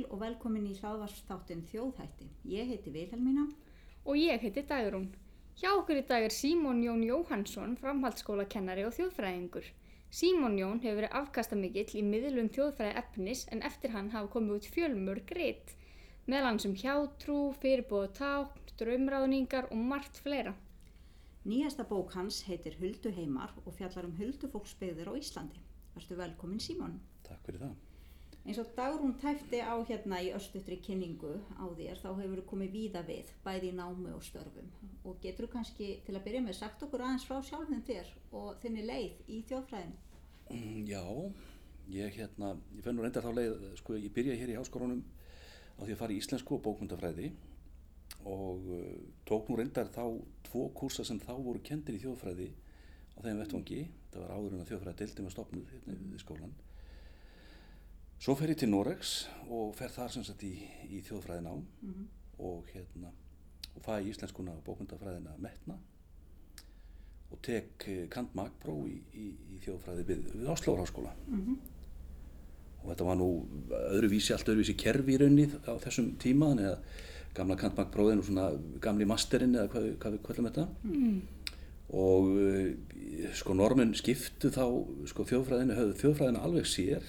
sæl og velkomin í hláðvarsþáttin Þjóðhætti. Ég heiti Vilhelmína. Og ég heiti Dagrún. Hjá okkur í dag er Símón Jón Jóhansson, framhaldsskólakennari og þjóðfræðingur. Símón Jón hefur verið afkastamikill í miðlun þjóðfræði efnis en eftir hann hafa komið út fjölmur greitt. Meðal hans um hjátrú, fyrirbóðu tákn, draumráðningar og margt fleira. Nýjasta bók hans heitir Huldu heimar og fjallar um huldufólksbyggðir á Íslandi. Verstu velkomin Símón. Takk fyrir það. Eins og Dagrún tæfti á hérna í östutri kynningu á þér þá hefur þú komið víða við, bæði í námi og störfum og getur þú kannski til að byrja með sagt okkur aðeins frá sjálfum þér og þinni leið í þjóðfræðinu? Mm, Já, ég hérna, ég fenn nú reyndar þá leið, sko, ég byrjaði hér í háskólanum á því að fara í íslensku og bókmyndafræði og uh, tók nú reyndar þá tvo kursa sem þá voru kendir í þjóðfræði á þeim vettvangi, það var áður en að þjóðfræði deildi með stopnuð hérna skólan. Svo fer ég til Noregs og fer þar sem sagt í, í þjóðfræðinám Mhm. og hérna, og fæ íslenskuna og bókmyndafræðina metna og tek eh, kant magpró í, í, í þjóðfræði við, við Áslóðarháskóla Mhm. og þetta var nú öðruvísi, allt öðruvísi kerfi í raunnið á þessum tíma þannig að gamla kant magpróðin og svona gamli masterinn eða hvað, hvað við kvöldum þetta Mm. Og uh, sko normin skiptu þá sko þjóðfræðinu, höfðu þjóðfræðina alveg sér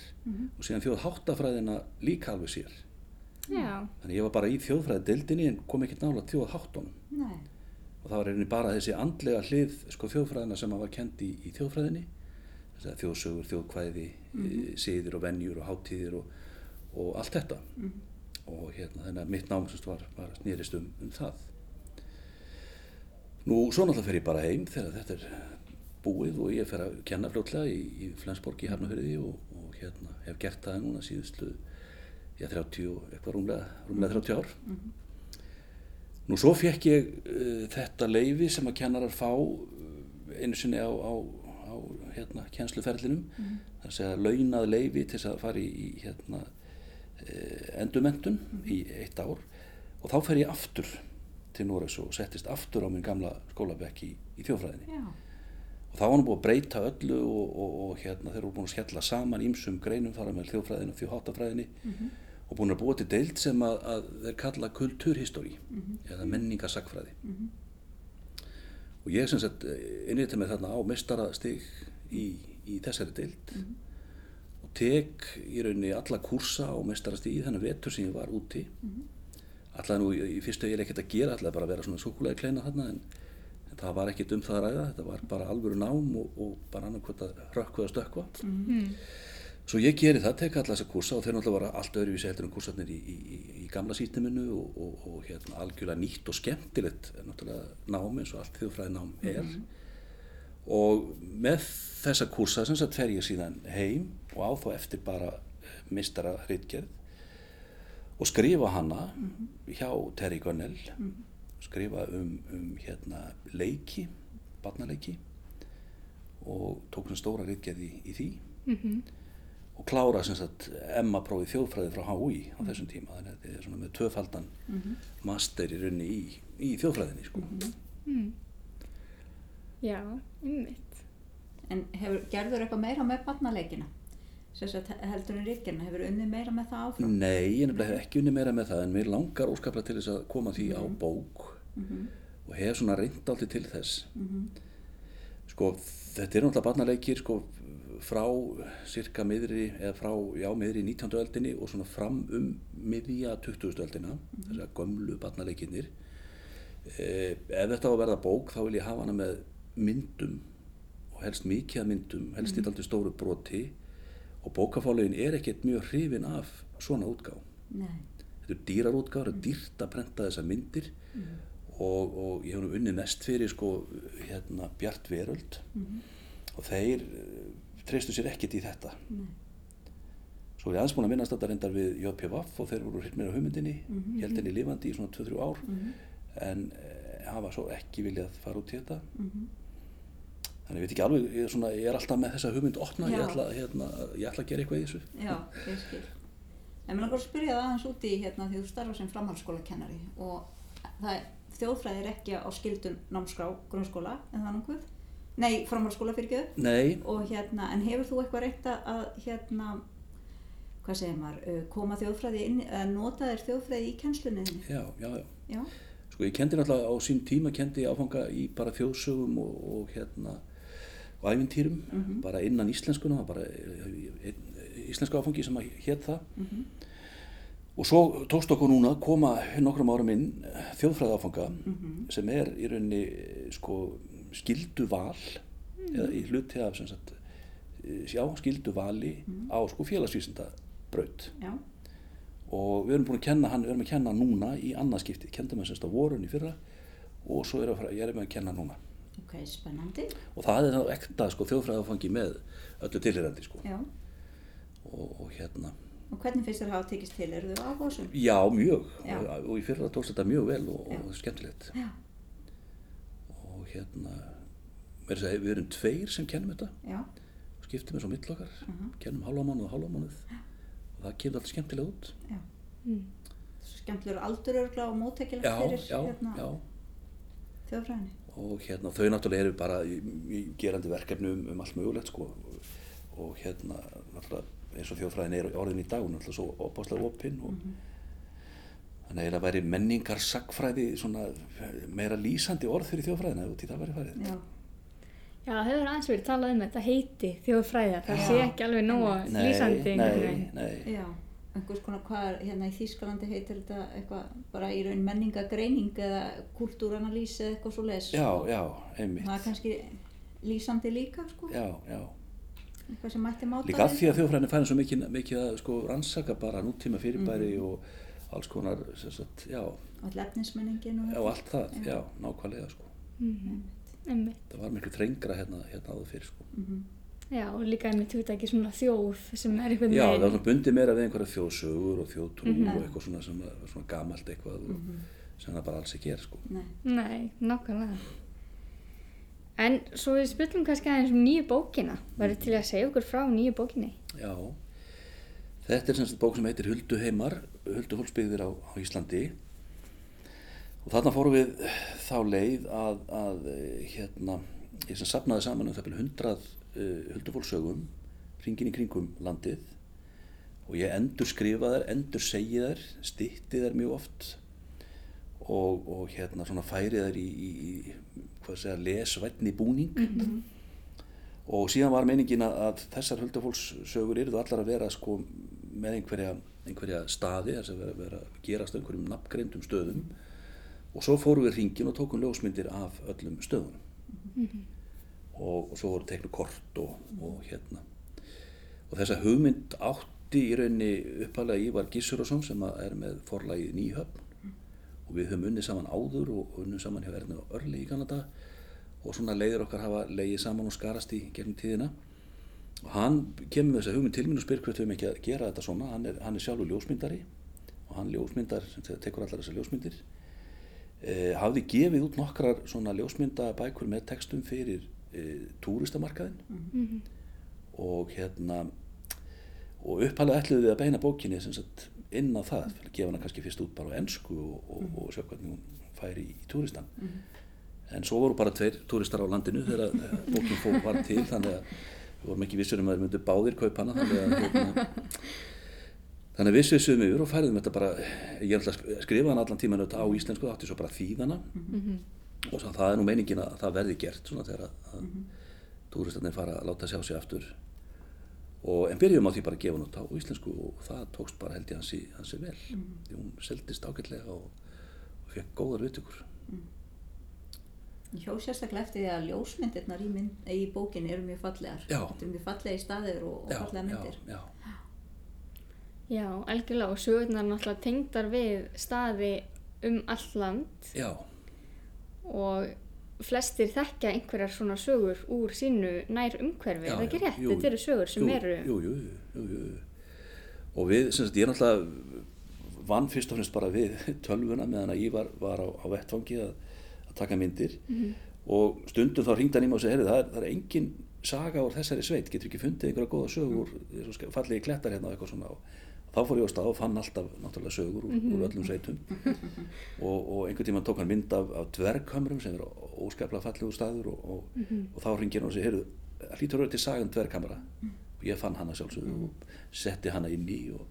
og síðan þjóðháttafræðina líka alveg sér. Já, þannig ég var bara í þjóðfræði deildinni en kom ekkert nála þjóðháttunum. Nei. og það var einnig bara þessi andlega hlið sko þjóðfræðina sem var kend í, í þjóðfræðinni. Að þjóðsögur, þjóðkvæði mm siðir og venjur og hátíðir og, og allt þetta. Og hérna þannig að mitt nám sem sagt var, var snýrist um, um það nú svo náttúrulega fer ég bara heim þegar þetta er búið og ég fer að kenna fljótlega í, í Flensborg í Hafnafjörði og, og hérna hef gert það núna síðustlu já 30 og eitthvað rúmlega, rúmlega 30 ár. Nú svo fekk ég uh, þetta leifi sem að kennarar fá uh, einu sinni á, á, á hérna, kjensluferlinum, það er að segja launað leifi til þess að fara í, í hérna, uh, endurmentun í eitt ár. Og þá fer ég aftur til Noregs og settist aftur á minn gamla skólabekk í, í þjóðfræðinni. Já. Og þá var hann búið að breyta öllu og, og, og hérna, þeir eru búin að skella saman ímsum greinum fara með þjóðfræðinu og þjóðháttafræðinni og búin að búa til deild sem að, að þeir kalla kulturhistóri eða menningasagfræði. Og ég sem sagt innrýtti mig þarna á mestarastig í, í þessari deild og tek í rauninni alla kursa á mestarastigi þennan vetur sem ég var úti. Alltaf nú í, í fyrstu ég ekkert að gera, alltaf bara að vera svona súkulega kleina þarna en, en það var ekkert um það að ræða, þetta var bara alvöru nám og, og bara annarkvæmt að rökkva og stökkva. Svo ég geri það, tek alla þessa kursa og þeir náttúrulega var allt öðruvísi heldur en kursarnir í, í, í, í gamla sísteminu og, og, og hérna algjörlega nýtt og skemmtilegt náttúrulega nám eins og allt þjóðfræði nám er. Og með þessa kursa sem sagt fer ég síðan heim og á þá eftir bara mistara hreitgerð og skrifa hana hjá Terry Gunnell, skrifa um, um hérna leiki, barnaleiki. Og tók svona stóra hreitgerð í, í því. Og klára sem sagt Emma prófið þjóðfræði frá HÍ á þessum tíma. Þannig að þetta er svona með tvöfaldan master í rauninni í, í þjóðfræðinni sko. já, ymmit. En hefur, gerður eitthvað meira með barnaleikina? Sess að heldur en ríkjana, hefur unnið meira með það áfram? Nei, ég nefnilega hef ekki unni meira með það en mér langar óskaplega til þess að koma því á bók og hef svona reynd aldrei til þess sko þetta er náttúrulega barnaleikir sko frá cirka miðri eða frá, já, miðri 19. öldinni og svona fram um miðja 20. öldina þess að gömlu barnaleikinir eh, ef þetta á að verða bók þá vil ég hafa hana með myndum og helst mikið myndum helst í aldrei stóru broti og bókafálegin er ekkert mjög hrifin af svona útgá Nei. þetta er dýrar útgáður, það er dýrt að prenta þessar myndir. Og, og ég hef nú unnið mest fyrir sko hérna Bjart Veröld. Og þeir uh, treystu sér ekkert í þetta. Nei. svo er ég aðeins búin að minnast þetta reyndar við JPVF og þeir voru hreint meira hugmyndinni. Mm -hmm. held henni lifandi í svona 2-3 ár. En uh, hafa svo ekki viljað fara út í þetta þannig ég veit ekki alveg, ég er, svona, ég er alltaf með þessa hugmynd opna, ég ætla, hérna, ég ætla að gera eitthvað í þessu Já, ég skil. En mér langar að spyrja það aðeins úti hérna því þú starfa sem framhaldsskólakennari og er, þjóðfræði er ekki á skildum námskrá grunnskóla en það nokkuð? Nei, framhaldsskóla fyrir Nei, og hérna, en hefur þú eitthvað reynt að- að hérna hvað segir maður, uh, koma þjóðfræði inn, eða nota þér þjóðfræði í kennslunni þinni? já, já, já. Já, Sko ég kendi náttúrulega á sín tíma kendi áfanga í bara þjóðsögum og, og hérna og æfintýrum bara innan íslenskuna bara einn íslenska áfangi sem að hétt það. Og svo tókst okkur núna að koma nokkrum árum inn þjóðfræði áfanga sem er í rauninni sko skildu val eða í hluti af sagt eh, já, skildu vali á sko félagsvísinda braut já, og við erum búin að kenna hann, við erum að kenna núna í annarskipti, kendum við semst á vorun í fyrra og svo er að fara, ég er með að kenna núna ok, spennandi. og það er þá ekta sko þjóðfræðafangi með öllu tilhyrandi sko. Já, og, og hérna, og hvernig finnst þér að hafa tekist til, eru þau áhásum? já mjög. Já. Og, og í fyrra tókst þetta mjög vel og, Já. og skemmtilegt. Já, og hérna meira að segja, við erum tveir sem kennum þetta. Já, og skiptum þessu á milli okkar. Kennum hálfa mánuð og hálfa mánuð og það kemur alltaf skemmtilega út. Já. Mm. Skemmtilegur aldur örgla og mótækilegt já, fyrir já, hérna, já. þjóðfræðinni. Og hérna þau náttúrulega eru bara í, í gerandi verkefni um, um allt mögulegt sko. Og, og hérna eins og þjóðfræðin er orðin í dag hún er náttúrulega svo opáslega opinn og þannig að það væri menningar sagfræði svona meira lýsandi orð fyrir þjóðfræðina ef út í það væri farið. Já, Já, það hefur aðeins verið talað um þetta heiti þjóðfræði, það Já. sé ekki alveg nóga nei, lýsandi nei, veginn. nei, já, einhvers konar hvað er, hérna í Þýskalandi heitir þetta eitthvað bara í raun menningagreining eða kultúranalýs eða eitthvað svo les. já, já, einmitt Það er kannski lýsandi líka, sko, já, já eitthvað sem mætti máta líka að því að þjóðfræðin er færin svo mikið, mikið að sko rannsaka bara nútíma fyrirbæri Mhm. og alls konar sem sagt, já, Og lefnismenningin og og allt það, já, nákvæmlega sko Mm. Einmitt. það var miklu þrengra hérna, hérna áður fyrir sko Mhm. Já, og líka einmitt hugta ekki svona þjóð sem er einhvern Já, það veginn. svona bundið meira við einhverja þjóðsögur og þjóðtrú Mhm. og eitthvað svona sem er svona gamalt eitthvað og sem það bara alls ekki er sko. Nei, Nei, nákvæmlega. En svo við spilum kannski aðeins um nýju bókina. Verður til að segja okkur frá nýju bókinni? Já, þetta er semst bók sem heitir Hulduheimar, Huldufólksbyggðir á, á Íslandi og þarna fórum við þá leið að, að eh, hérna, ég sem sapnaði saman um það byrju hundrað uh, Huldufólkssögum hringin í kringum landið og ég endur skrifa þær, endur segi þær, stytti þær mjög oft og, og hérna svona færi þær í, í, í hvað segja, lesvætni búning. Og síðan var meiningin að, þessar huldafólkssögur eru allar að vera sko með einhverja, einhverja staði þess að vera, vera gerast einhverjum nafngreindum stöðum. Og svo fórum við hringin og tókum ljósmyndir af öllum stöðunum og, og svo voru teknu kort og, og hérna. Og þessa hugmynd átti í rauninni uppalega Ívar Gissurásson sem að er með forlagið Nýhöfn og við höfum unnið saman áður og unnið saman hjá Erna Örli í Kanada. Og svona leiðir okkar hafa leiðið saman og skarast í gegnum tíðina. Og hann kemur með þessa hugmynd til mín og spyr hvert við höfum ekki að gera þetta svona. Hann er, er sjálfur ljósmyndari og hann ljósmyndar, sem te- tekur allar þessar ljósmyndir. Eh, hafði gefið út nokkrar svona ljósmyndabækur með textum fyrir eh, túristamarkaðin og hérna og upphælega ætluðu við að beina bókinni sem sagt inn á það, að gefa hana kannski fyrst út bara á ennsku og, og, og sjá hvernig hún færi í, í túristan en svo voru bara tveir túristar á landinu þegar eh, bókin fór var til þannig að við vorum ekki vissur um að þeir myndu báðir kaupa hana þannig að hérna, þannig að við svissum yfir og færðum þetta bara ég er alltaf að skrifa hana allan tíman á íslensku það átti svo bara þýðana og svo, það er nú meiningin að það verði gert svona þegar að, að túristarnir fara að láta sjá sig aftur. Og, en byrjum á því bara að gefa hún á íslensku og það tókst bara held ég hansi, hansi vel. Því hún seldist ágætlega og, og fekk góðar viðtökur. Ég hjó sérstaklega eftir því að ljósmyndirnar í, mynd, í bókinni eru mjög fallegar. Já. Þetta eru mjög fallega staðir og, og fallega myndir. já, já, Já, algjörlega. Og sögurnar náttúrulega tengdar við staði um all land. Já, og flestir þekkja einhverjar svona sögur úr sínu nær umhverfi, Já, er það ekki rétt? jú, Þetta eru sögur sem jú, eru... jú, jú, og við, sem sagt, ég er náttúrulega vann fyrst og fremst bara við tölvuna meðan að Ívar var á, á vettfangi að, að taka myndir. Og stundum þá ringdi hann í mig og heyrðu, það, er- það er engin saga úr þessari sveit, getur ekki fundið einhverja góða sögur, mm. fallegi klettar hérna og eitthvað svona. Og þá fór ég á stað og fann alltaf náttúrulega sögur úr, úr öllum sveitum. Og, og einhvern tíma tók hann mynd af, af dverghamrum sem er óskaplega fallegur staður og, og, og þá ringir hann og segir, heyrðu, það hlýtur að vera til sagan dverghamra? Og ég fann hana sjálfsögðu og setti hana inn í og,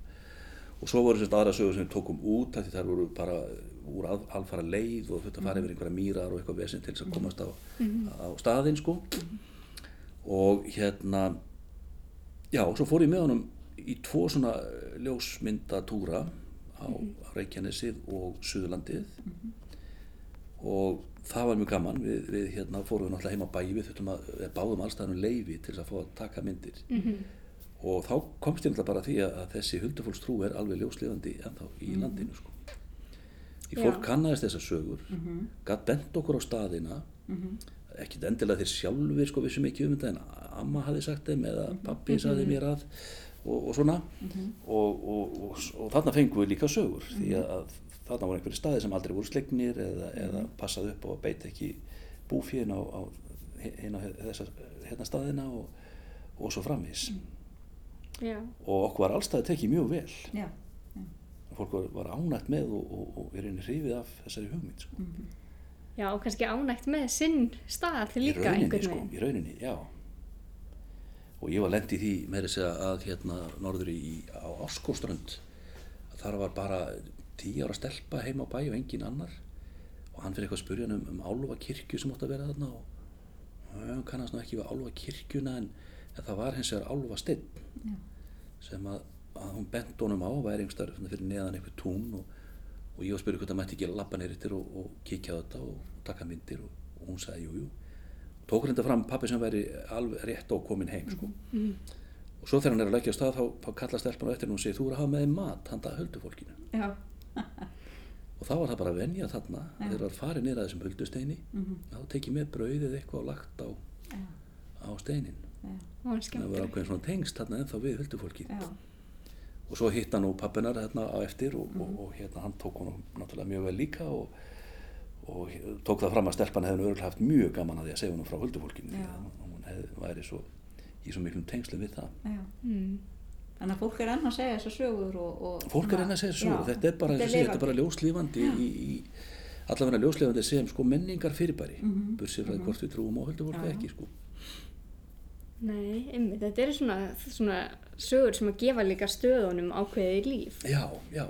og svo voru sérst aðra sögur sem við tókum út því þær voru bara úr al, alfara leið og þetta farið yfir einhverja mýrar og eitthvað vesinn til þess að komast á, á staðinn sko. Og hérna já, og svo fór ég með honum í tvo svona ljósmyndatúra á, á Reykjanesið og Suðurlandið. Og það var mjög gaman. Við, við hérna fórum við náttúrulega heim á bæi við þurftum að við báðum allstæðanum leifi til þess að fá að taka myndir. Og þá komst ég náttúrulega bara því að, þessi huldufólkstrú er alveg ljóslifandi ennþá í landinu sko. Í fólk Já. kannaðist þessar sögur, mm gætt bent okkur á staðina, ekkit endilega þeir sjálfur sko vissum ekki um þetta en amma hafi sagt þeim eða pappi sagði mér að og, og svona. Og, og, og, og þarna fengum við líka sögur því að þarna voru einhverju staði sem aldrei voru slegnir eða, eða passaði upp og beita ekki búfíðin á, á hérna, þessa, hérna staðina og, og svo framvís Já. og okkur var allstæði tekið mjög vel. Já, fólk var, var ánægt með og, og, og er einnig hrifið af þessari hugmynd sko. Já, og kannski ánægt með sinn stað í líka rauninni, einhvern sko, í rauninni, já og ég var lent í því með þess að hérna norður í, á Áskóströnd þar var bara tíu ára stelpa heima á bæ og engin annar. Og hann fyrir eitthvað að spurja hann um, um álfa kirkju sem átti að vera þarna og hann kannast nú ekki við álfa kirkjuna en, en það var hins vegar álfa steinn já, sem að, að hún bent honum á væri einhver fyrir neðan einhver tún og, og ég var að spyrja hvort það mætti ekki lappa neyrir og, og kíkja á þetta og taka myndir og, og hún sagði jú, jú tók reynda fram pappi sem væri alveg rétt og komin heim sko. og svo þegar hann er að leggja á stað þá, þá kalla stelpan á eftir henni og segir þú er að hafa með mat handa höldufólkinu já, og þá var það bara að venja þarna þegar það var farið niður að þessum höldusteini þá tekið með brauðið eitthvað og lagt á, já, á steinin já, Og það var ákveðin svona tengst þarna ennþá við höldufólkið já, og svo hitt hann nú pappinar hérna á eftir og, og, og hérna hann tók hann náttúrulega mjög vel líka og, og he- tók það fram að stelpan hefði örgulega haft mjög gaman að því að segja hann frá höldufólkinu Já. að hún hefði, væri svo í svo miklum tengslum við það já. Mm. Þannig að fólk er enn að segja þessar sögur og... og fólk er enn að segja svo, þetta er bara, þetta er bara ljóslífandi í, í allavega ljóslífandi sem sko menningar fyrirbæri mm -hmm. bursið frá því hvort við trúum á höldufólki Já. ekki sko Nei, einmitt, þetta eru svona, svona sögur sem að gefa líka stöðunum ákveðið líf. já, já,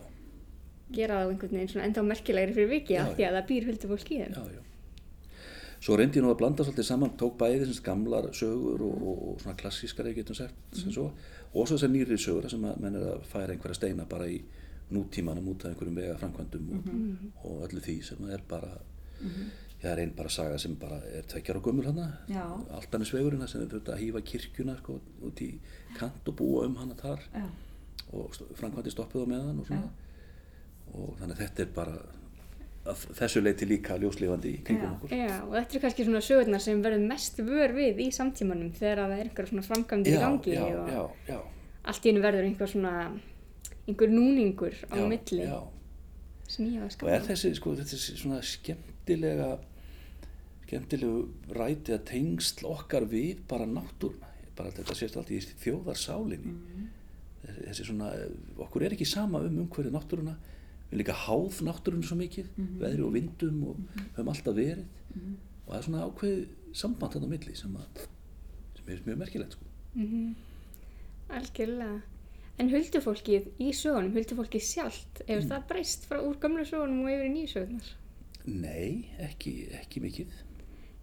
Gera það á einhvern veginn svona enda merkilegri fyrir vikið Já, af því að það býr huldu fólk í þeim. já, já. Svo reyndi ég nú að blanda svolítið saman tók bæði þessins gamlar sögur og, og, og svona klassískar eða getum sagt sem svo, og svo þessar nýri sögur sem að menn er að færa einhverja steina bara í nútímanum út af einhverjum vega framkvæmdum og, og öllu því sem er bara já, það er einn bara saga sem bara er tvekjar og gömul hana Já. Altanisvegurinn þar sem þau þurftu að hýfa kirkjuna sko, út í kant og búa um hana þar. Já, og framkvæmdi stoppuð á meðan og svona og þannig að þetta er bara þessu leiti líka ljóslifandi í kringum Já. okkur Já, og þetta eru kannski svona sögurnar sem verður mest vör við í samtímanum þegar að það er einhver svona framkvæmdir í gangi já, og já, já, allt í hennu verður einhver svona einhver núningur á milli já. sem ég hafa og er skapað. þessi sko, þetta er svona skemmtilega skemmtilegu ræti að tengsl okkar við bara náttúruna bara þetta sést alltaf í þjóðarsálinni þessi, þessi svona okkur er ekki sama um umhverju náttúruna við erum líka háð náttúrunum svo mikið veðri og vindum og höfum alltaf verið og það er svona ákveð samband þarna á milli sem, að, sem er mjög merkilegt sko. Mm Algjörlega. En huldufólkið í sögunum, huldufólkið sjálft, hefur Mm. það breyst frá úr gamlu sögunum og yfir í nýju sögunar? Nei, ekki, ekki mikið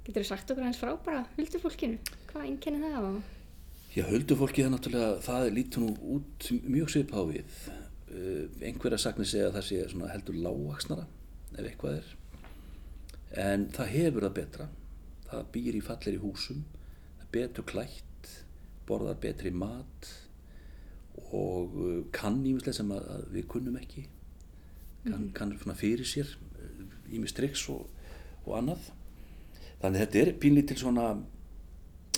Getur þú sagt okkur hans frá bara huldufólkinu? Hvað einkennir það á? Já, huldufólkið er náttúrulega, það lítur nú út mjög svipað á við. Uh, einhverja sagnir segja að það sé heldur lágvaksnara, ef eitthvað er. En það hefur það betra. Það býr í fallir í húsum, það betur klætt, borðar betri mat og uh, kann ímislega sem að, að við kunnum ekki. Kann, kann svona fyrir sér, ímis triks og, og annað. Þannig þetta er pínlítil svona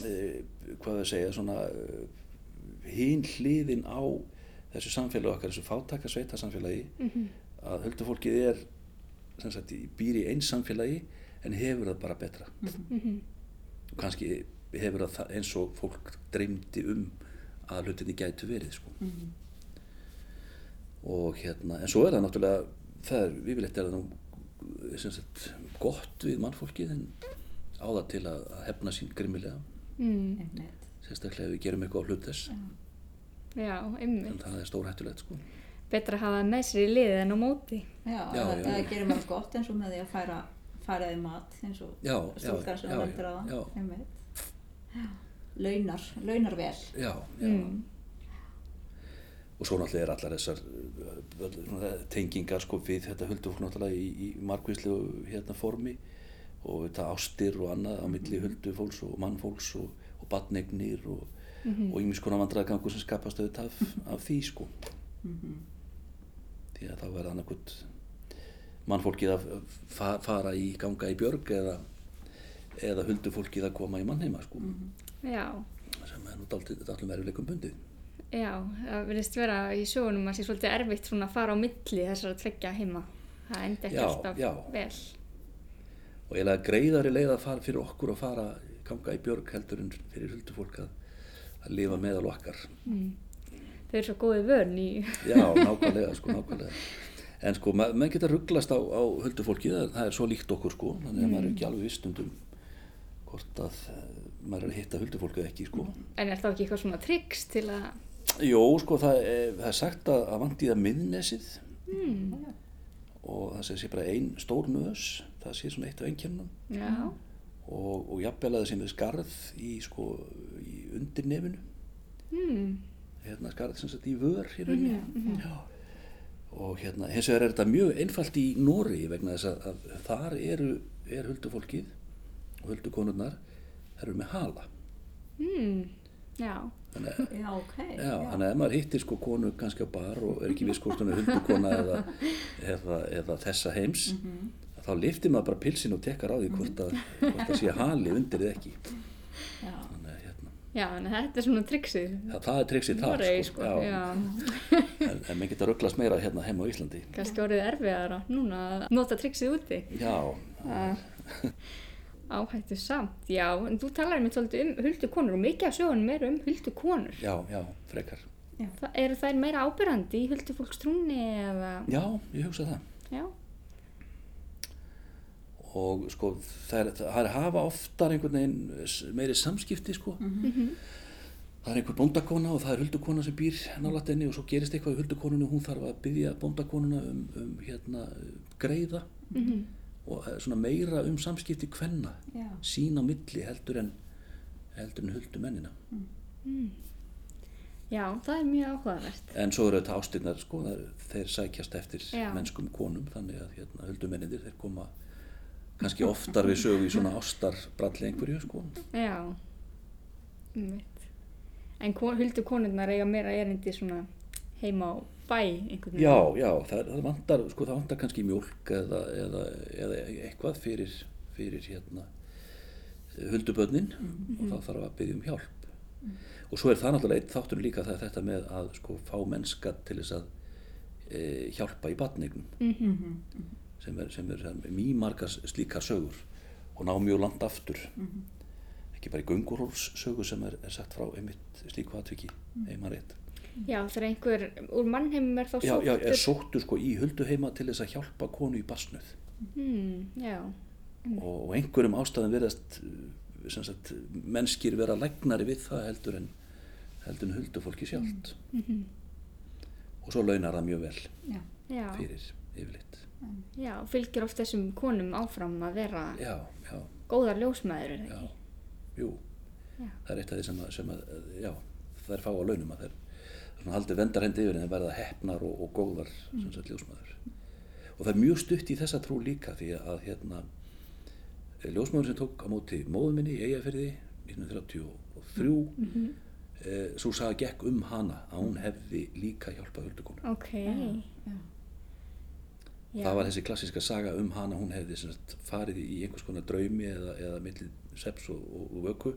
eh, hvað það segja svona eh, hinn hliðin á þessu samfélagi okkar, þessu fátaka sveita samfélagi að höldufólkið er sagt, í- býr í eins samfélagi en hefur það bara betra. Og kannski hefur það eins og fólk dreymdi um að hlutinni gætu verið sko. og hérna en svo er það náttúrulega það er, er nú sem sagt, gott við mannfólkið en á það til að, hefna sín grimmilega. Mm. einmitt. sérstaklega ef við gerum eitthvað á hlut þess Já, einmitt. en það er stórhættulegt sko Betra að hafa það með sér í liðið en á móti. Já, Já, það, já, það gerir maður gott eins og með því að færa, færa því mat eins og stúlkan sem já, þú nefndir á já. það. Launar, launar vel. já, já. Mm. og svo náttúrulega er allar þessar uh, svona tengingar sko við þetta huldufólk náttúrulega í, í margvíslegu hérna formi og þetta ástir og annað á milli huldufólks og mannfólks og, og badnegnir og, Mhm. og ímis konar vandræðgangur sem skapast auðvitað af, af því sko því að þá verða annarkvöld mannfólkið að fa fara í ganga í björg eða, eða huldufólkið að koma í mannheima sko Já, sem er nú dálítið verðuleikum bundið já, það verðist vera í sögunum að sé svolítið erfitt svona að fara á milli þessar að tveggja heima. Það endi ekki Já, alltaf já. vel. og eiginlega greiðari leið að fara fyrir okkur að fara ganga í björg heldur en fyrir huldufólk að, að lifa meðal okkar. Þau eru svo góði vörn í... já, nákvæmlega sko, nákvæmlega. En sko, ma maður geta rugglast á, á huldufólki það, það er svo líkt okkur sko þannig að maður er ekki alveg vistundum hvort að eh, maður er að hitta huldufólk eða ekki sko. En er þá ekki eitthvað svona triks til að... Jó, sko, það er, það er sagt að, að vandi það miðnesið. Mm. og það sé, bara ein stór nös það sé svona eitt af einkennunum. Já, og, og jafnvel að það sé með skarð í, sko, í undir nefinu mm. hérna skarð sem sagt í vör í rauninni Já. og hérna hins vegar er þetta mjög einfalt í Nóri vegna þess að, að þar eru er huldufólkið og huldukonurnar þær eru með hala Mm. Já, þannig að Já, ok. Já, þannig að ef maður hittir sko konu kannski á bar og er ekki viss hvort hún er huldukona eða, eða, eða þessa heims þá liftir maður bara pilsin og tekkar á því hvort að, hvort að sé hali undir eða ekki. Já. þannig hérna, já, en þetta er svona triksið. það, það er triksið Noregi, sko, sko. Já, en, en maður geta rugglast meira hérna heima á Íslandi. Kannski orðið erfiðara núna að nota triksið úti. Já, Áhættu samt, já, en þú talar mér svolítið um huldukonur og mikið af sögunum eru um huldukonur. já, já, frekar. Það, eru þær meira ábyrrandi í huldufólkstrúnni eða, Já, ég hugsa það. Já, og sko það er, það er hafa oftar einhvern veginn meiri samskipti sko það er einhver bóndakona og það er huldukona sem býr nálægt henni og svo gerist eitthvað í huldukonunni og hún þarf að byggja bóndakonuna um, um hérna greiða Mhm. og það er svona meira um samskipti kvenna Já. sín á milli heldur en heldur en huldumennina já, það er mjög áhugavert. en svo eru þetta ástinnar sko þeir sækjast eftir Já. mennskum konum þannig að hérna, huldumennindir þeir koma kannski oftar við sögu í svona ástarbralli einhverju sko Já, um En kon, huldukonurnar eiga meira erindi svona heima á bæ einhvern veginn. Já, já, það, það vantar, sko, það vantar kannski mjólk eða, eða, eða eitthvað fyrir, fyrir hérna huldubönnin og þá þarf að byggja um hjálp. Og svo er það náttúrulega eitt þáttur líka það er þetta með að sko fá mennska til þess að e, hjálpa í batningnum Mhm. Sem er, sem er, sem er mjög margar slíkar sögur og ná mjög langt aftur. Ekki bara í Gönguróls sögu sem er, er sagt frá einmitt slíku atviki, heima rétt. Já, þegar einhver úr mannheimum er þá Já, já, er sóttur. sóttur sko í hulduheima til þess að hjálpa konu í basnuð. Hmm, já, og, og einhverjum ástæðum verðast sem sagt, mennskir vera lægnari við það heldur en heldur en huldufólki sjálft og svo launar það mjög vel Já. já, fyrir yfirleitt já, fylgir oft þessum konum áfram að vera já, já, góðar ljósmaður, er það ekki? jú. Já. það er eitt af því sem, að, sem að, já, það er fá á launum að þeir svona haldið vendarhendi yfir en þeir verða hefnar og, og góðar sem sagt ljósmaður og það er mjög stutt í þessa trú líka því að hérna ljósmaður sem tók á móti móðu minni í Eyjafyrði 1933 mm -hmm. e, svo saga gekk um hana að hún hefði líka hjálpað huldukonu. Ok, já, það var þessi klassiska saga um hana hún hefði sem sagt, farið í einhvers konar draumi eða, eða milli seps og, og, og vöku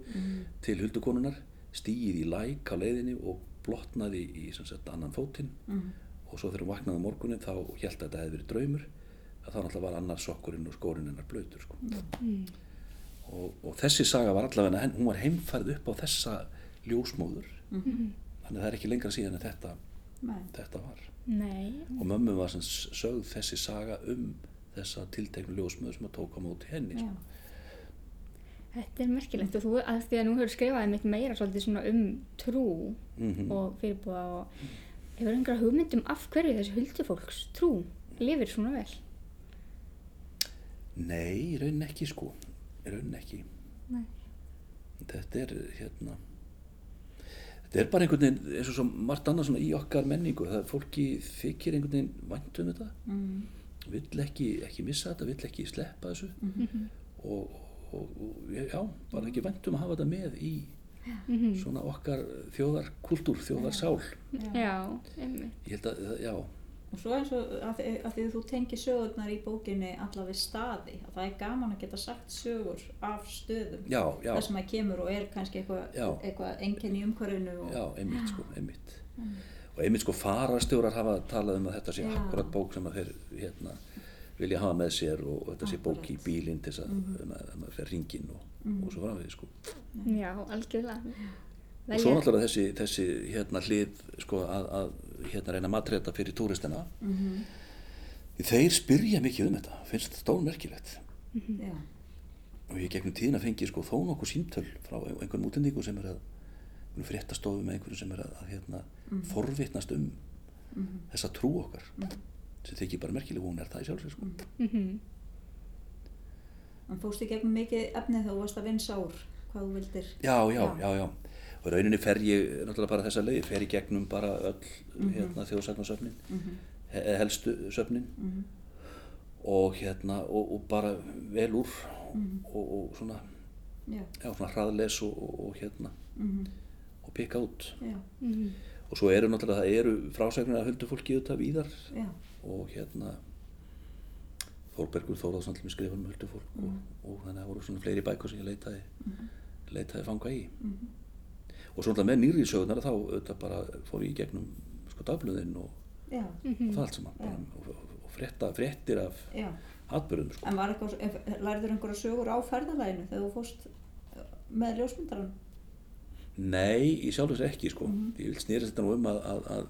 til huldukonunar stíið í læk á leiðinni og blotnaði í sem sagt, annan fótinn. Og svo þegar hún vaknaði á morgunin þá held að þetta hefði verið draumur að þá náttúrulega var annar sokkurinn og skórinn hennar blöytur sko. og, og þessi saga var allavega henn, hún var heimfærð upp á þessa ljósmóður. Þannig að það er ekki lengra síðan en þetta, Nei. þetta var nei, og mömmu var sem sögð þessi saga um þessa tilteknu ljósmöðu sem að tóka móti henni Já. sko. Þetta er merkilegt og þú, að því að nú hefur skrifaði mitt meira svolítið svona um trú Mhm. og fyrirbúða og hefur einhverja hugmyndum af hverju þessi huldufólks trú lifir svona vel? Nei, raunin ekki sko, raunin ekki. Nei. Þetta er hérna, þetta er bara einhvern veginn eins og svo margt annað svona í okkar menningu, það er fólki þykir einhvern veginn vænt um þetta, Mm. vill ekki, ekki missa þetta, vill ekki sleppa þessu og, og, og já, bara ekki vænt um að hafa þetta með í Mhm. svona okkar þjóðarkultúr, þjóðarsál. Já, einmitt. Ég held að, það- já, Og svo eins og að því, að því þú tengir sögurnar í bókinni alla við staði, að það er gaman að geta sagt sögur af stöðum. já, já, Það sem að kemur og er kannski eitthvað eitthva enginni í umhverfinu og já, einmitt sko, einmitt. Og einmitt sko fararstjórar hafa talað um að þetta sé akkurat bók sem að þeir hérna, vilja hafa með sér og, og þetta sé bók í bílinn til þess að um að maður fer ringin og, og svo framvegið sko. Já, algjörlega. Og svo náttúrulega þessi, þessi hérna hlið sko að, að hérna reyna að matreita fyrir túristina. Mhm. Því þeir spyrja mikið um þetta, finnst þetta stórmerkilegt. Já, Og ég gegnum tíðin að fengi sko þó nokkuð síntöl frá einhvern útendingu sem er að fréttastofu með einhverju sem er að, að hérna, forvitnast um þessa trú okkar sem þykir bara merkileg hún er það í sjálfsveit sko. Mhm. en fórst í gegnum mikið efni þegar þú varst að vinsa úr hvað þú vildir. Já, já, já, já. Og rauninni fer ég náttúrulega bara þessa leið, fer ég gegnum bara öll hérna, þjóðsagnarsöfnin, Mhm. he helstu söfnin Mhm. og hérna og, og bara vel úr Mhm. og, og svona, Já, já, svona hraðles og, og, og hérna mhm, og pikka út. já, Mhm. Og svo eru náttúrulega, það eru frásagnir að höldu fólki auðvitað víðar já, og hérna Þórbergur Þóraðsson til mig skrifa um höldu fólk og, og þannig að það voru svona fleiri bækur sem ég leitaði, leitaði fanga í. Mhm, Og svo náttúrulega með nýri sögurnar þá auðvitað bara fór ég í gegnum sko dagblöðin og, já, og það allt saman bara, og, og, frétta, fréttir af já. atbyrðum sko. En lærður einhverja sögur á ferðalæginu þegar þú fórst uh, með ljósmyndaran? Nei, í sjálf þess ekki sko. Ég vil snýra þetta nú um að, að, að,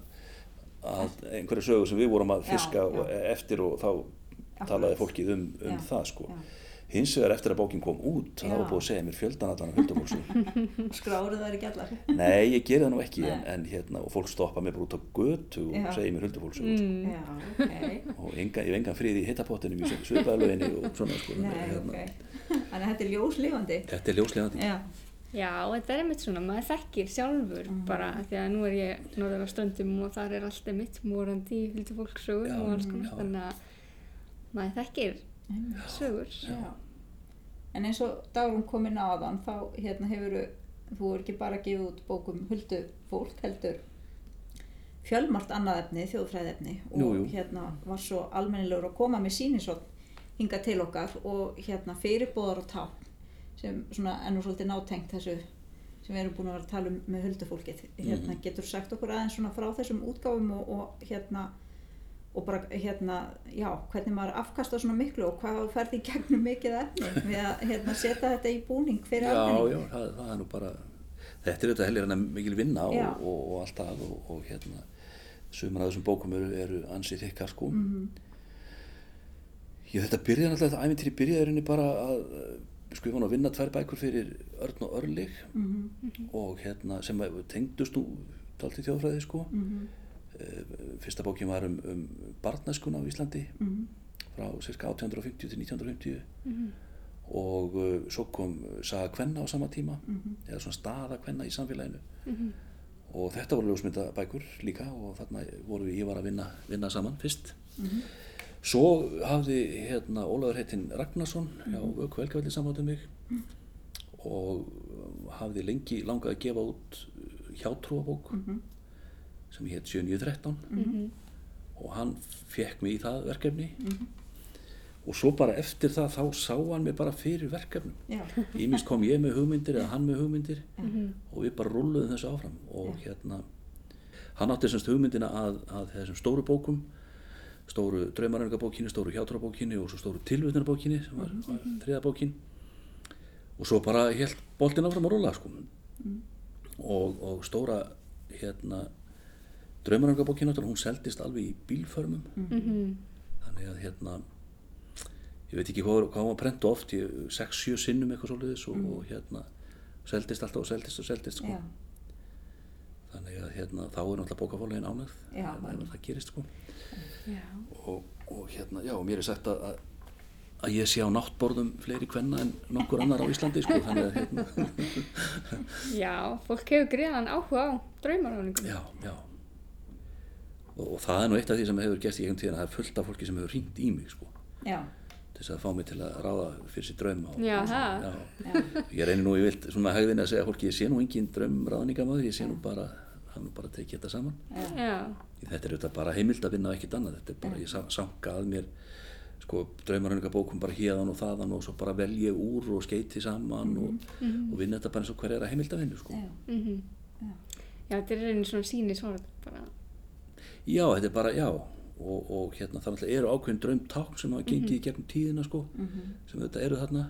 að einhverja sögur sem við vorum að Já, fiska já. og eftir og þá Akkurat. talaði fólkið um, um Já, það sko. já. Hins vegar eftir að bókin kom út, þá Já. var búið að segja mér fjöldan allan af huldufólksum. Skráruð þær ekki allar? Nei, ég geri það nú ekki, en, en hérna, og fólk stoppa mér bara út á götu og Já. segja mér huldufólksum. Mm. Já, ok. Og enga, ég hef engan frið í hittapottinum í svipaðalöginni og svona sko. Nei, hérna, ok. Þannig að þetta er ljóslifandi. Þetta er ljóslegandi. Já, Já, þetta er einmitt svona, maður þekkir sjálfur Mhm. bara því að nú er ég norður á stöndum og þar er allt einmitt morandi Já, og alls konar, þannig að maður þekkir sögur. já. En eins og Dagrún kom inn á þann, þá hérna hefur þú er ekki bara gefið út bókum huldu fólk, heldur fjölmart annað efni, þjóðfræðefni og Jú, jú. hérna var svo almennilegur að koma með sínisvotn hinga til okkar og hérna fyrirbóðar og tákn sem svona ennú svolítið nátengt þessu sem við erum búin að vera að tala um með huldufólkið hérna Mhm. getur sagt okkur aðeins svona frá þessum útgáfum og, og hérna og bara hérna, já, hvernig maður afkasta svona miklu og hvað ferði í gegnum mikið efni við að hérna, setja þetta í búning fyrir Já, almenning. já, það, það er nú bara, þetta er auðvitað helgar en mikil vinna Já. og, og, og allt það og, og hérna, sumar af þessum bókum eru, eru ansið þykkar sko. Mhm, Ég þetta byrjaði náttúrulega, þetta æfintýri byrjaði rauninni bara að uh, skrifa hann að vinna tvær bækur fyrir Örn og Örlig mhm, og hérna sem tengdust nú dálítið þjóðfræði sko. mhm, Uh, fyrsta bókin var um, um barnaskuna á Íslandi mhm, frá cirka 1850 til 1950 Mhm. og uh, svo kom Saga Kvenna á sama tíma mhm, eða svona staða Kvenna í samfélaginu. Mhm. og þetta voru ljósmyndabækur líka og þarna voru ég var að vinna, vinna saman fyrst. Mhm, svo hafði hérna Ólafur heitinn Ragnarsson hjá Vöku Helgavelli samvættu mig. Og hafði lengi langað að gefa út hjátrúabók sem hétt 7913 Mhm. og hann fekk mig í það verkefni. Mhm, og svo bara eftir það þá sá hann mig bara fyrir verkefnum. Já, Ímins kom ég með hugmyndir eða hann með hugmyndir. Mhm. og við bara rulluðum þessu áfram. Og hérna hann átti semst hugmyndina að, að þessum stóru bókum. Stóru draumaröngabókinni, stóru hjátrabókinni og svo stóru tilvitnarbókinni sem var, var þriða bókin. Og svo bara helt boltin áfram að rulla sko. og, og stóra hérna draumaröngabókinni hún seldist alveg í bílförmum Mhm. þannig að hérna ég veit ekki hvað, hvað var prent oft, 6-7 sinnum eitthvað svolítið og, og hérna seldist alltaf og seldist og seldist sko. Já, þannig að hérna, þá er náttúrulega bókafólagin ánægð Já. ef, ef það gerist sko. Já. og, og hérna, já, og mér er sagt að, að að ég sé á náttborðum fleiri kvenna en nokkur annar á Íslandi sko, þannig að hérna, Já, fólk hefur greiðan áhuga á draumaráningum. já, já og, og það er nú eitt af því sem hefur gert í einhvern tíðan að það er fullt af fólki sem hefur hringt í mig sko, já, til þess að fá mig til að ráða fyrir sér drauma og, Já, og það. já, já, ég reynir nú í vilt svona hægðin að segja fólki, ég sé nú engin draumráðningamöður, ég sé nú bara hann nú bara tekið þetta saman. Já. þetta er auðvitað bara heimild að vinna og ekkert annað. Þetta er bara, ég sa- sanka að mér sko, draumarhörningabókum bara hérðan og þaðan og svo bara vel ég úr og skeiti saman og, og vinna þetta bara eins og hver er að heimild að vinna sko. já, Mm Já, þetta er reyni svona síni svona bara. Já, þetta er bara, já. Og, og hérna þannig að eru ákveðin draumtákn sem hafa gengið í gegnum tíðina sko, sem þetta eru þarna.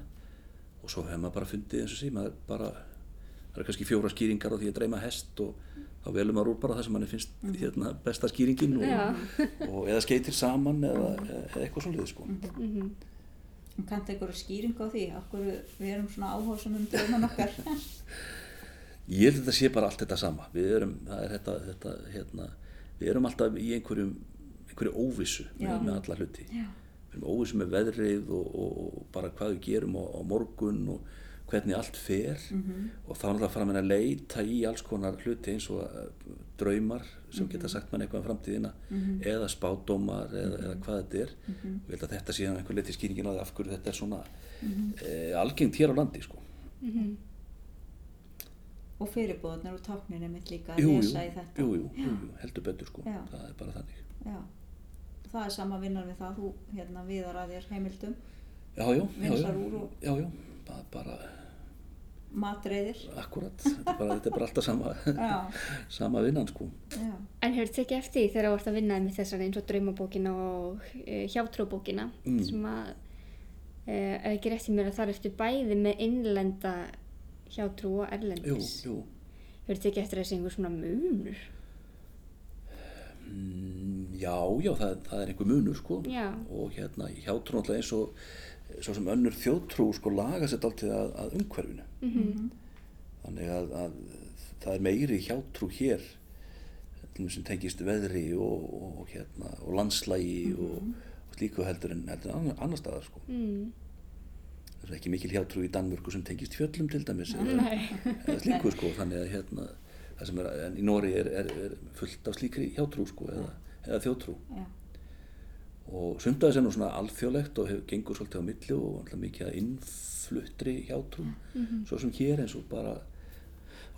Og svo hefur maður bara fundið eins og sí maður bara, það eru kannski fjóra skýringar á því að dreyma hest og þá velum maður úr bara það sem manni finnst hérna, besta skýringin Já. og, og eða skeitir saman eða, eða eitthvað svolítið sko. Mm og kanntu einhverju skýring á því? Okkur við erum svona áhásum um drauman okkar? Ég held að þetta sé bara allt þetta sama. Við erum, það er þetta, þetta hérna, við erum alltaf í einhverjum, einhverju óvissu með, með alla hluti. já, Við erum óvissu með veðrið og, og, og bara hvað við gerum á, á morgun og hvernig allt fer. Og þá er alltaf fara að leita í alls konar hluti eins og uh, draumar sem geta sagt mann eitthvað um framtíðina eða spádómar eða, eða hvað þetta er. Og ég held að þetta sé einhver leiti skýringin á því af hverju þetta er svona eh, algengt hér á landi sko. Og fyrirbúðarnir og tákninni mitt líka að lesa í þetta. Jú, jú, jú, heldur betur sko, Já. það er bara þannig. Já, það er sama vinnan við það þú hérna viðar að þér heimildum. Já, já, já, já, Vinsar úr og- já, já, bara, bara matreiðir. Akkurat, þetta er bara, þetta er bara alltaf sama, já, sama vinnan sko. Já, En hefur tekið eftir því þegar þú ert að vinna með þessari eins og draumabókina og e, hjátrúbókina Mm. sem að e, ef ekki rétt í mér að þar ertu bæði með innlenda hjátrú og jú, erlendis. jú, Hefur tekið eftir þessi einhver svona munur? mm, já, já, það, það er einhver munur sko Já. og hérna hjátrú náttúrulega eins og svo sem önnur þjóðtrú sko laga sér alltaf að, að umhverfinu Mm þannig að, að það er meiri hjátrú hér til dæmis sem tengist veðri og, og, hérna, og landslægi og, og slíku heldur en, heldur en annar, annar staðar sko. Mm. Það er ekki mikil hjátrú í Danmörku sem tengist fjöllum til dæmis eða, eða slíku sko, þannig að hérna, það sem er, en í Nóri er, er, er fullt af slíkri hjátrú sko, eða, eða þjótrú já, og þess er nú svona alþjóðlegt og hefur gengur svolítið á milli og alltaf mikið að innfluttri hjátrú. Svo sem hér eins og bara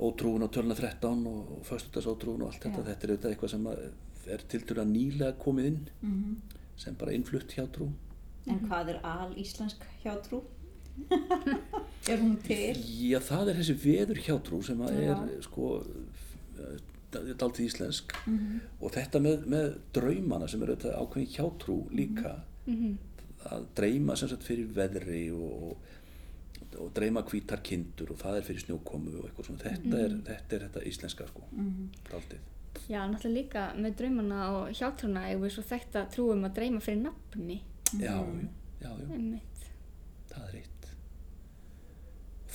ótrúin á tölna 13 og, föstudagsótrúin og allt þetta, Já. þetta er auðvitað eitthvað sem að er til dæla nýlega komið inn mhm. sem bara innflutt hjátrú. En hvað er al-íslensk hjátrú? er hún til? Já, það er þessi veður hjátrú sem að er Já. sko daldið íslensk Mhm. og þetta með, með draumana sem er auðvitað ákveðin hjátrú líka Mhm. að dreyma sem sagt fyrir veðri og, og dreyma hvítar kindur og það er fyrir snjókomu og eitthvað svona þetta, er, þetta er þetta íslenska sko Mhm. daldið Já, náttúrulega líka með draumana og hjátrúna við svo þekkt að trúum að dreyma fyrir nafni. já, já, já, já, Einmitt. það er eitt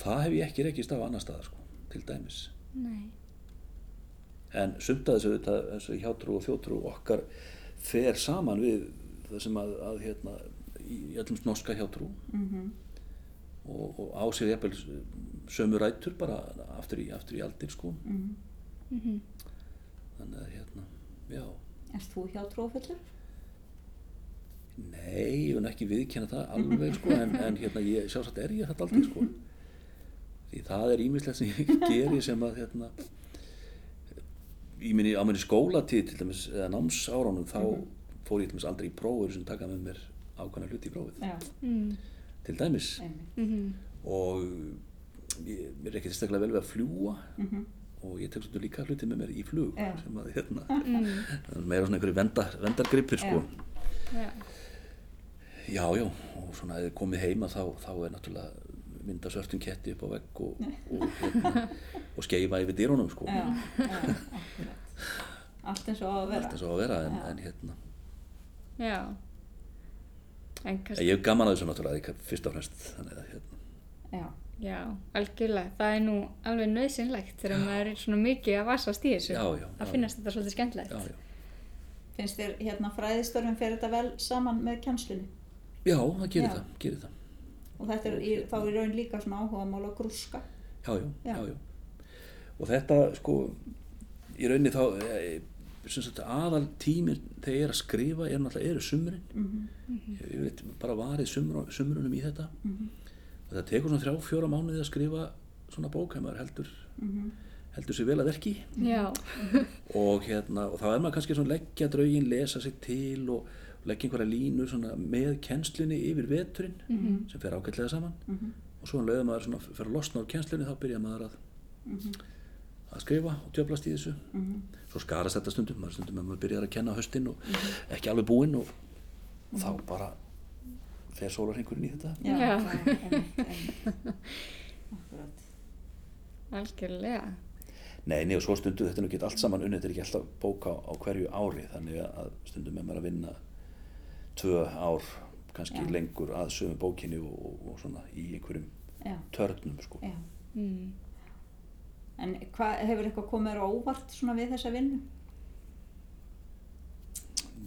það hef ég ekki rekist af annar staðar sko, til dæmis Nei. en sumt að þessu, hjátrú og þjótrú okkar fer saman við það sem að, að hérna, í öllum norska hjátrú Mhm. og, og á sér jafnvel sömu rætur bara aftur í, aftur í aldir sko Mhm. Mm þannig að hérna, já Erst þú hjátrúafullur? nei, ég vil ekki viðkjanna það alveg sko en, en hérna, ég, sjálfsagt er ég þetta aldrei sko því það er ímislegt sem ég geri sem að hérna í minni, á minni skólatíð til dæmis eða námsáránum þá fór ég til dæmis aldrei í prófur sem taka með mér ákvæmna hluti í prófið Já, Mm. til dæmis einmitt. Mhm. og ég, mér er ekki steklega vel við að fljúa Mhm. og ég tek svolítið líka hluti með mér í flug Já. sem að hérna Mm. er meira svona einhverju vendar, vendargripir sko Já. já, já, og svona eða komið heima þá, þá er náttúrulega mynda svörtum ketti upp á vegg og, og, hérna, og skeifa yfir dýrunum sko Já, já. Allt eins og á að vera. allt eins og að vera en, en hérna Já. En kannski, Ég hef gaman að þessu náttúrulega, fyrst og fremst, þannig að hérna, Já, já, algjörlega. Það er nú alveg nöðsynlegt þegar maður er svona mikið að vasast í þessu. já, já, Það já, finnast þetta svolítið já. finnst þér hérna fræðistörfum fyrir þetta vel saman með kjænslunni? Já, það gerir Já. það, gerir það. Og þetta er í, þá í raun líka svona áhuga mál á grúska. Já, já, Já. já, já. Og þetta, sko, í rauninni þá, e, sem sagt, aðal tíminn þegar ég er að skrifa er náttúrulega eru sumurinn. Mm Ég, ég veit bara varið sumur, sumurunum í þetta. Mhm. Og það tekur svona þrjá, fjóra mánuði að skrifa svona bók, ef maður heldur, Mhm. heldur sér vel að verki. Og hérna, og þá er maður kannski svona leggja draugin, lesa sig til og leggja einhverja svona með kennslunni yfir veturinn Mhm. sem fer ágætlega saman. Mhm. og svo um leiður maður svona fyrir að losna úr kjenslunni þá byrja maður að, Mhm. að skrifa og djöflast í þessu Mhm. svo skarast þetta stundum, maður stundum að maður byrjar að kenna á höstin og ekki alveg búinn og þá bara fer sólarhingurinn í þetta Já, Já. það algjörlega. nei, nei og svo stundum þetta er nú ekki allt saman unnið, þetta er ekki alltaf bóka á, á hverju ári þannig að stundum er maður að vinna tvö ár kannski Já. lengur að sömu bókinni og, og, og svona í einhverjum Já, törnum sko. já. Mm. En hvað, hefur eitthvað komið þér á óvart svona við þessa vinnu?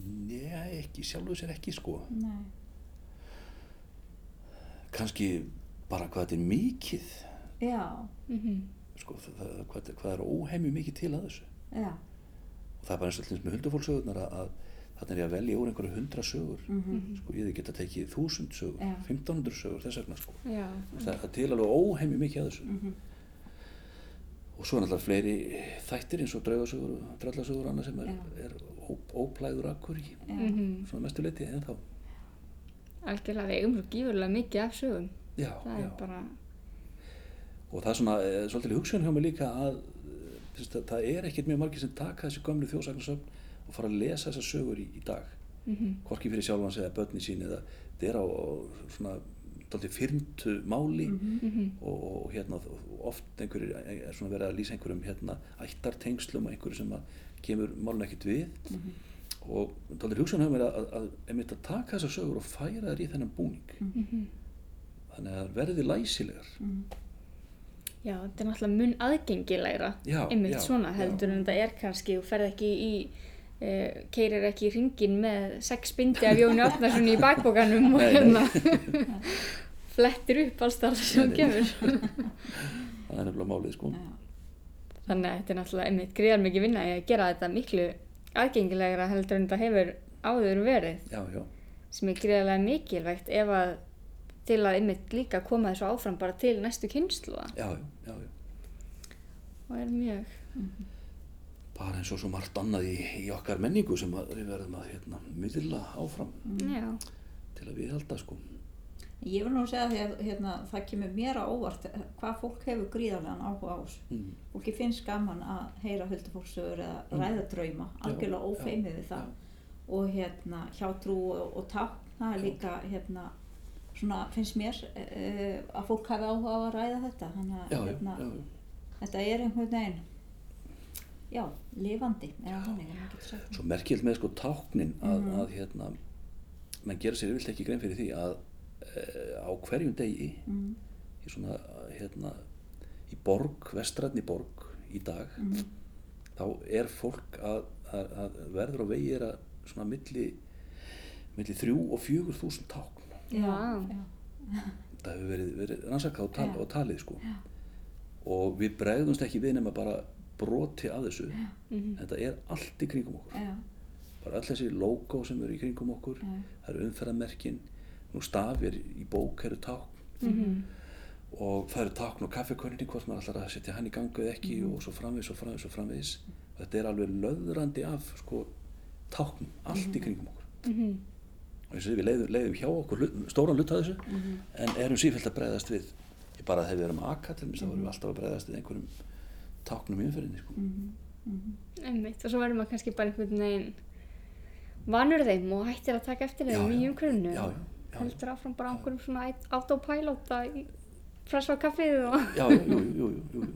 Nei, ekki, sjálfu sér ekki sko Nei. kannski bara hvað þetta er mikið Já, Mm sko, það, það, hvað, hvað er óhemju mikið til að þessu já. og það er bara eins og allins með huldufólksögurnar að, að þarna er ég að velja úr einhverju hundra sögur Mhm. sko, ég hefði geta tekið þúsund sögur Já. 1500 sögur þess vegna sko. Já, það, það er til alveg óhemju mikið að þessu Mhm. og svo er náttúrulega fleiri þættir eins og draugasögur og drallasögur og annað sem er, er ó, óplæður akkur í. Mhm. svona mestu leiti en þá algjörlega. Við eigum svo gífurlega mikið af sögum. já, Það já. er bara, og það er svona eh, svolítið hugsun hjá mig líka að eh, að það er ekkert mjög margir sem taka þessi gömlu þjóðsagnarsögn og fara að lesa þessar sögur í, í dag mm hvorki fyrir sjálfans eða börni sín eða þetta er á, á svona fyrntu máli Mhm. og, og hérna og oft einhverjir er svona verið að lýsa einhverjum hérna ættartengslum og einhverju sem að kemur málun ekkert við Mhm. og dálítið hugsun hefur mér að, að, einmitt að taka þessar sögur og færa þær í þennan búning Mhm. þannig að verði læsilegar Mhm. Já, þetta er náttúrulega mun aðgengilegra Já, einmitt já, svona já. heldur en þetta er kannski og ferð ekki í uh, keirir ekki í ringin með sex bindi af Jóni Átnarsson í bakbókanum og hérna flettir upp alls þar sem nei. kemur. Það er nefnilega málið sko. Já. þannig að þetta er náttúrulega einmitt greiðar mikið vinna að gera þetta miklu aðgengilegra heldur en þetta hefur áður verið. Já, já, sem er greiðarlega mikilvægt ef að til að einmitt líka koma þessu áfram bara til næstu kynsluða já, já, já, og er mjög bara eins og svo margt annað í, í okkar menningu sem að við verðum að hérna, miðla áfram já, til að viðhalda sko Ég vil nú segja því að hérna, það kemur mér á óvart hvað fólk hefur gríðarlegan áhuga á þessu. mm. Fólki finnst gaman að heyra huldufólksögur eða Mm. ræða drauma, algjörlega Já, ófeimið já, við það. Og hérna hjátrú og, og tákn, það er líka hérna, svona finnst mér uh, að fólk hafi áhuga á að ræða þetta. Þannig að já, já, hérna, já, já. þetta er einhvern veginn, já, lifandi, eða þannig, svo merkild með sko táknin að, Mhm. að hérna menn gera sér yfirleitt ekki grein fyrir því að e, á hverjum degi Mm, í svona hérna í borg, vestrætni borg í dag mm, þá er fólk að, að, að verður á vegi er að svona milli milli þrjú og fjögur þúsund tákn Já. já, það hefur verið, verið rannsakað og, tal, Já. og talið sko Já. og við bregðumst ekki við nema bara broti af þessu. Mhm. þetta er allt í kringum okkur. Já, bara öll þessi logo sem eru í kringum okkur já, það eru umferðarmerkin. Nú stafir í bók eru tákn. Mhm. og það eru tákn og kaffekörninni hvort maður ætlar að setja hann í gangu eða ekki Mhm. og svo framvegis og framvegis og framvegis. Og þetta er alveg löðrandi af sko táknum, allt í kringum okkur. Mhm. og eins og við leiðum, leiðum hjá okkur stóran hlut að þessu mhm, en erum sífælt að bregðast við. Ég bara þegar við erum að aka til þess að vorum við alltaf að bregðast við einhverjum táknum í umferðinni sko. mhm, mhm. Einmitt, og svo verður maður kannski bara einhvern veginn vanur þeim og hættir að taka eftir þeim í já, heldur áfram bara á einhverjum svona autopilot að fressa á kaffið og já, já, jú, jú, jú, jú, jú.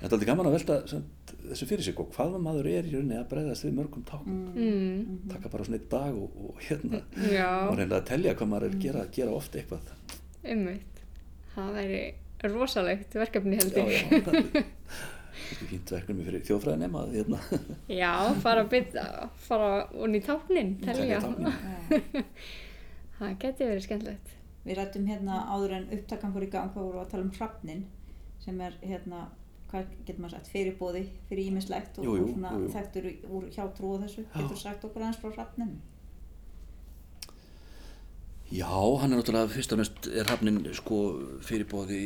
þetta er aldrei gaman að velta samt, þessu fyrir sig og hvað maður er í rauninni að bregðast við mörgum táknum? Mm. taka bara svona einn dag og, og hérna Já, og reyna að telja hvað maður er að gera, gera oft eitthvað. Ummitt. Það væri rosalegt verkefni held já, já, það er kannski fínt verkefni fyrir þjóðfræðin nema að hérna, Já, fara að byrja, fara onni í táknin. Það geti verið skemmtilegt. Við rættum hérna áður en upptakan fór í gang hvað voru að tala um hrafnin sem er hérna, hvað getur maður sagt, fyrirbóði fyrir ímislegt og, Jú, jú, og svona jú, þekktur úr hjátrú og þessu. Já. Getur sagt okkur aðeins frá hrafnin? Já, hann er náttúrulega fyrst og næst er hafnin sko fyrirbóði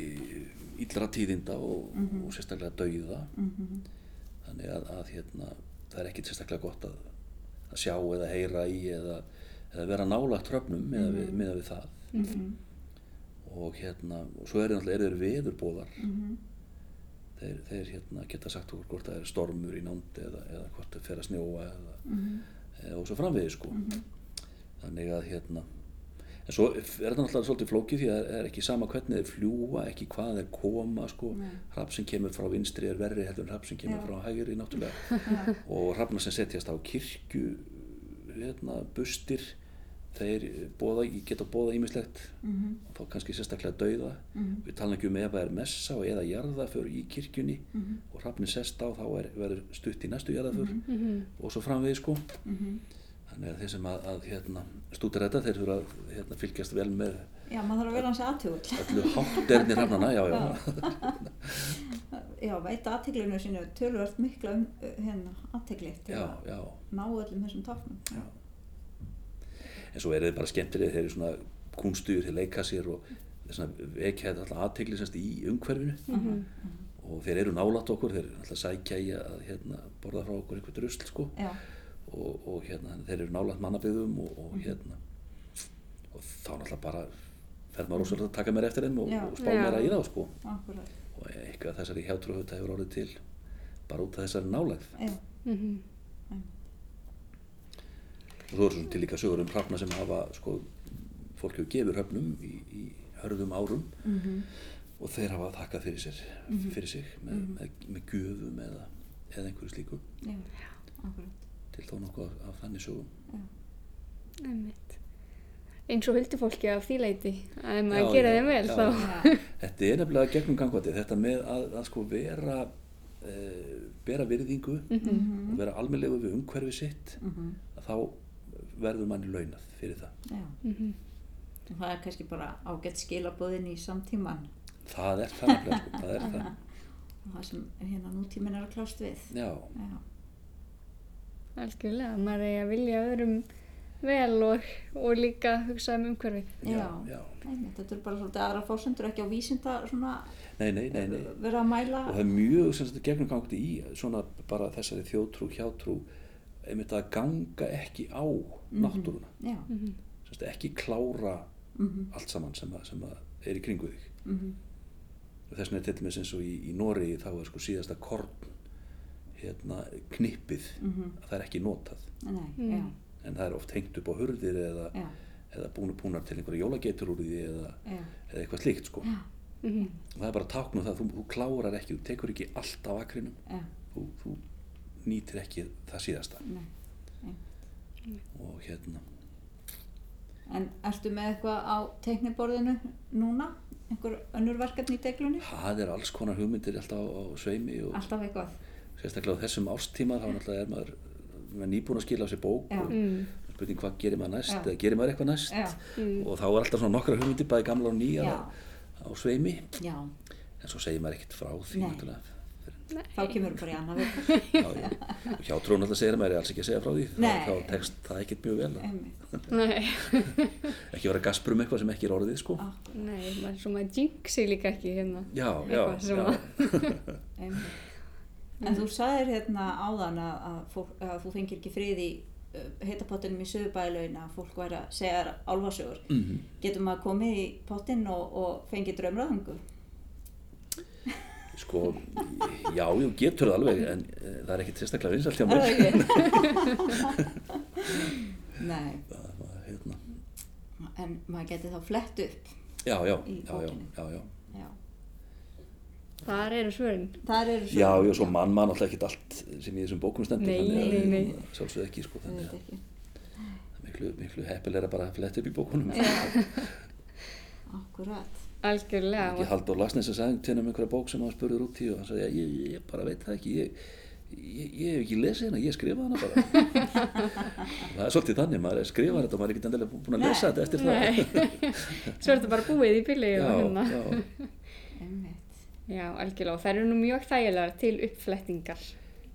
íllra tíðinda og, og sérstaklega dauða. Mm þannig að, að hérna, það er ekkit sérstaklega gott að, að sjá eða heyra í eða, eða vera nálagt hröfnum með, við, með við það. -hmm. og hérna, og svo náttúrulega eru þeir veðurbóðar Mm þeir, þeir hérna, geta sagt okkur hvort það er stormur í nánd eða, eða hvort það fer að snjóa eða, -hmm. eða og svo framvegis sko. Þannig að hérna en svo er þetta náttúrulega svolítið flókið því að það er ekki sama hvernig þeir fljúa ekki hvað þeir koma sko. Hrapp sem kemur frá vinstri er verri heldur en hrapp sem kemur Já. frá hægri náttúrulega. Og hrafnar sem setjast á kirkju hérna, bustir þeir boða, geta bóða ímislegt Mm og þá kannski sérstaklega dauða. -hmm. við tala ekki um ef það er messa og eða jarðaför í kirkjunni. Mhm. og hrafnin sest á þá er, verður stutt í næstu jarðaför Mhm. og svo framvegi sko. Mhm. Þannig að þeir sem að, að hérna, stútir þetta þeir þurfa að hérna, fylgjast vel með Já, maður þarf að vera hans aðtjóð. öllu hátterni hrafnana já, já, Já, veita aðteglinu sínu tölvöld mikla um hérna aðtegli til já, að já, ná öllum þessum táknum. já. en svo eru þeir bara skemmtilegir þeir eru svona kunstugur þeir leika sér og þeir svona vekja þetta alltaf aðtegli semst í umhverfinu Mhm. og þeir eru nálat okkur þeir eru alltaf sækja í að hérna, borða frá okkur eitthvað drusl sko Já, og, og hérna, þeir eru nálægt mannabyggðum og, og hérna og þá náttúrulega bara fer maður rosalega að taka mér eftir þeim og, og spá mér í þá sko. Akkurat. og eitthvað þessari hjátrúhut hefur orðið til bara út af þessari nálægð. Já, Mhm. og svo eru til líka sögur um hrafna sem hafa sko, fólk hefur gefur höfnum í, í hörðum árum. Mhm, og þeir hafa þakkað fyrir sér fyrir sig með, með, með gjöfum eða, eða einhverju slíku. Já, akkurat. Til þó nokkuð af, af þannig sögum Einmitt. Eins og huldufólki af því leiti að ef Já, maður gera já, þeim vel já. þá Já, Þetta er nefnilega gegnum gangvati, þetta með að, að sko vera, e, bera virðingu mhm, og vera almennlegu við umhverfi sitt, mhm, að þá verður manni launað fyrir það. já. Mhm. Og það er kannski bara ágætt skilabóðin í samtíman Það er það nefnilega, sko, það er það. og það sem hérna nútíminn er að klást við. Já, Já, algjörlega, maður er að vilja öðrum vel og, og líka hugsa um umhverfið. já, Já. einmitt, þetta er bara svolítið aðra fórsendur ekki á vísinda svona Nei, nei, nei, nei. vera að mæla. Og það er mjög sem sagt gegnum gangvati í svona bara þessari þjótrú, hjátrú, einmitt að ganga ekki á náttúruna. Já, Mhm. Sem sagt ekki klára mhm, allt saman sem, að, sem að er í kringu þig. mhm, og þess vegna er til dæmis eins og í, í Noregi þá er sko síðasta korn hérna knippið mhm, að það er ekki notað nei, Mm. en það er oft hengt upp á hurðir eða, eða búinu búnar til einhverja jólageitur úr því eða, eða eitthvað slíkt sko Mhm. og það er bara táknum það, þú, þú klárar ekki þú tekur ekki allt af akrinum þú, þú nýtir ekki það síðasta nei. og hérna En ertu með eitthvað á teikniborðinu núna? Einhver önnur verkefni í deglunni? það er alls konar hugmyndir alltaf á, á sveimi og Alltaf eitthvað. Sérstaklega á þessum ástíma þá náttúrulega er maður, maður nýbúin að skila á sér bók Já. og Mm. spurning hvað gerir maður næst Já. eða gerir maður eitthvað næst Já, Mm. og þá er alltaf svona nokkra hugmyndir bæði gamla og nýja já, á sveimi já. en svo segir maður ekkert frá því Nei. náttúrulega. Þá kemur þú bara í annað og hjá trún alltaf segir að maður er alls ekki að segja frá því þá, Nei. þá tekst það ekkert mjög vel. Nei, ekki vera gasprum eitthvað sem ekki er orðið sko Ah, nei, maður jinxi líka ekki hérna. já, já, já. að-. En þú sagðir hérna áðan að, að, fólk, að þú fengir ekki frið í uh, heitapottinum í sögubælaun að fólk væri að segja þér álfasögur. Mhm. Getur maður komið í pottinn og, og fengið draumraðangu? sko, já, jú, getur það alveg en e, það er ekkert sérstaklega vinsalt hjá Er það mér ekki? Nei, Það var, hérna. en maður geti þá flett upp. já, já, Í já, já, já, já Já. Þar eru svörin. þar eru Já, já, svo mann mann alltaf ekkert allt sem í þessum bókum stendur Nei, nei, nei. sjálfsögðu ekki sko, þannig að ekki. miklu, miklu heppilega bara að fletta upp í bókunum Akkurat. Algjörlega. ekki Halldór Lagsnes að sagði til um einhverja bók sem hann spurður út í og hann sagði, ég, ég, ég bara veit það ekki ég, ég, ég hef ekki lesið hana, ég skrifa hana bara það er svolítið þannig, maður er skrifað þetta og maður er ekki endilega búin að lesa þetta eftir það Nei. Svo er þetta bara búið í og já, algjörlega. Og þær eru nú mjög þægilegar til uppflettingar.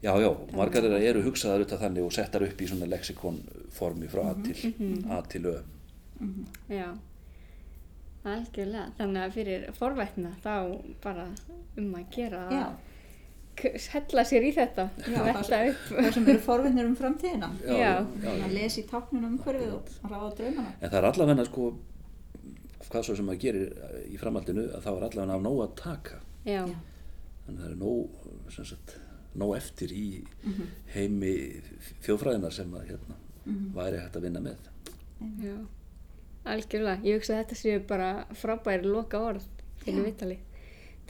já, já, margar eru hugsaðar út af þannig og settar upp í svona lexikonformi frá A til, A til Ö Já, algjörlega. Þannig að fyrir forvætna þá bara um að gera Já, að hella sér í þetta. Já, upp. það sem eru forvinnir um framtíðina. já, Já. já, Að lesa í táknunum umhverfið og ráða draumana. En það er allavega sko, hvað svo sem maður gerir í framhaldinu, að þá er allavega af nóg að taka. Já. Þannig að það er nóg, sagt, nóg eftir í heimi þjóðfræðina sem að hérna, væri hægt að vinna með. já. Algjörlega. Ég hugsa að þetta séu bara frábæri loka orð fyrir Já. vitali.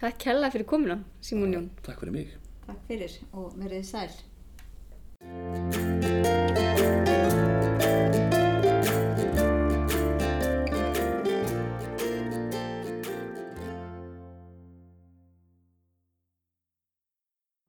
Takk hella fyrir komuna, Simon Jón. Takk fyrir mig. Takk fyrir og verið sæl.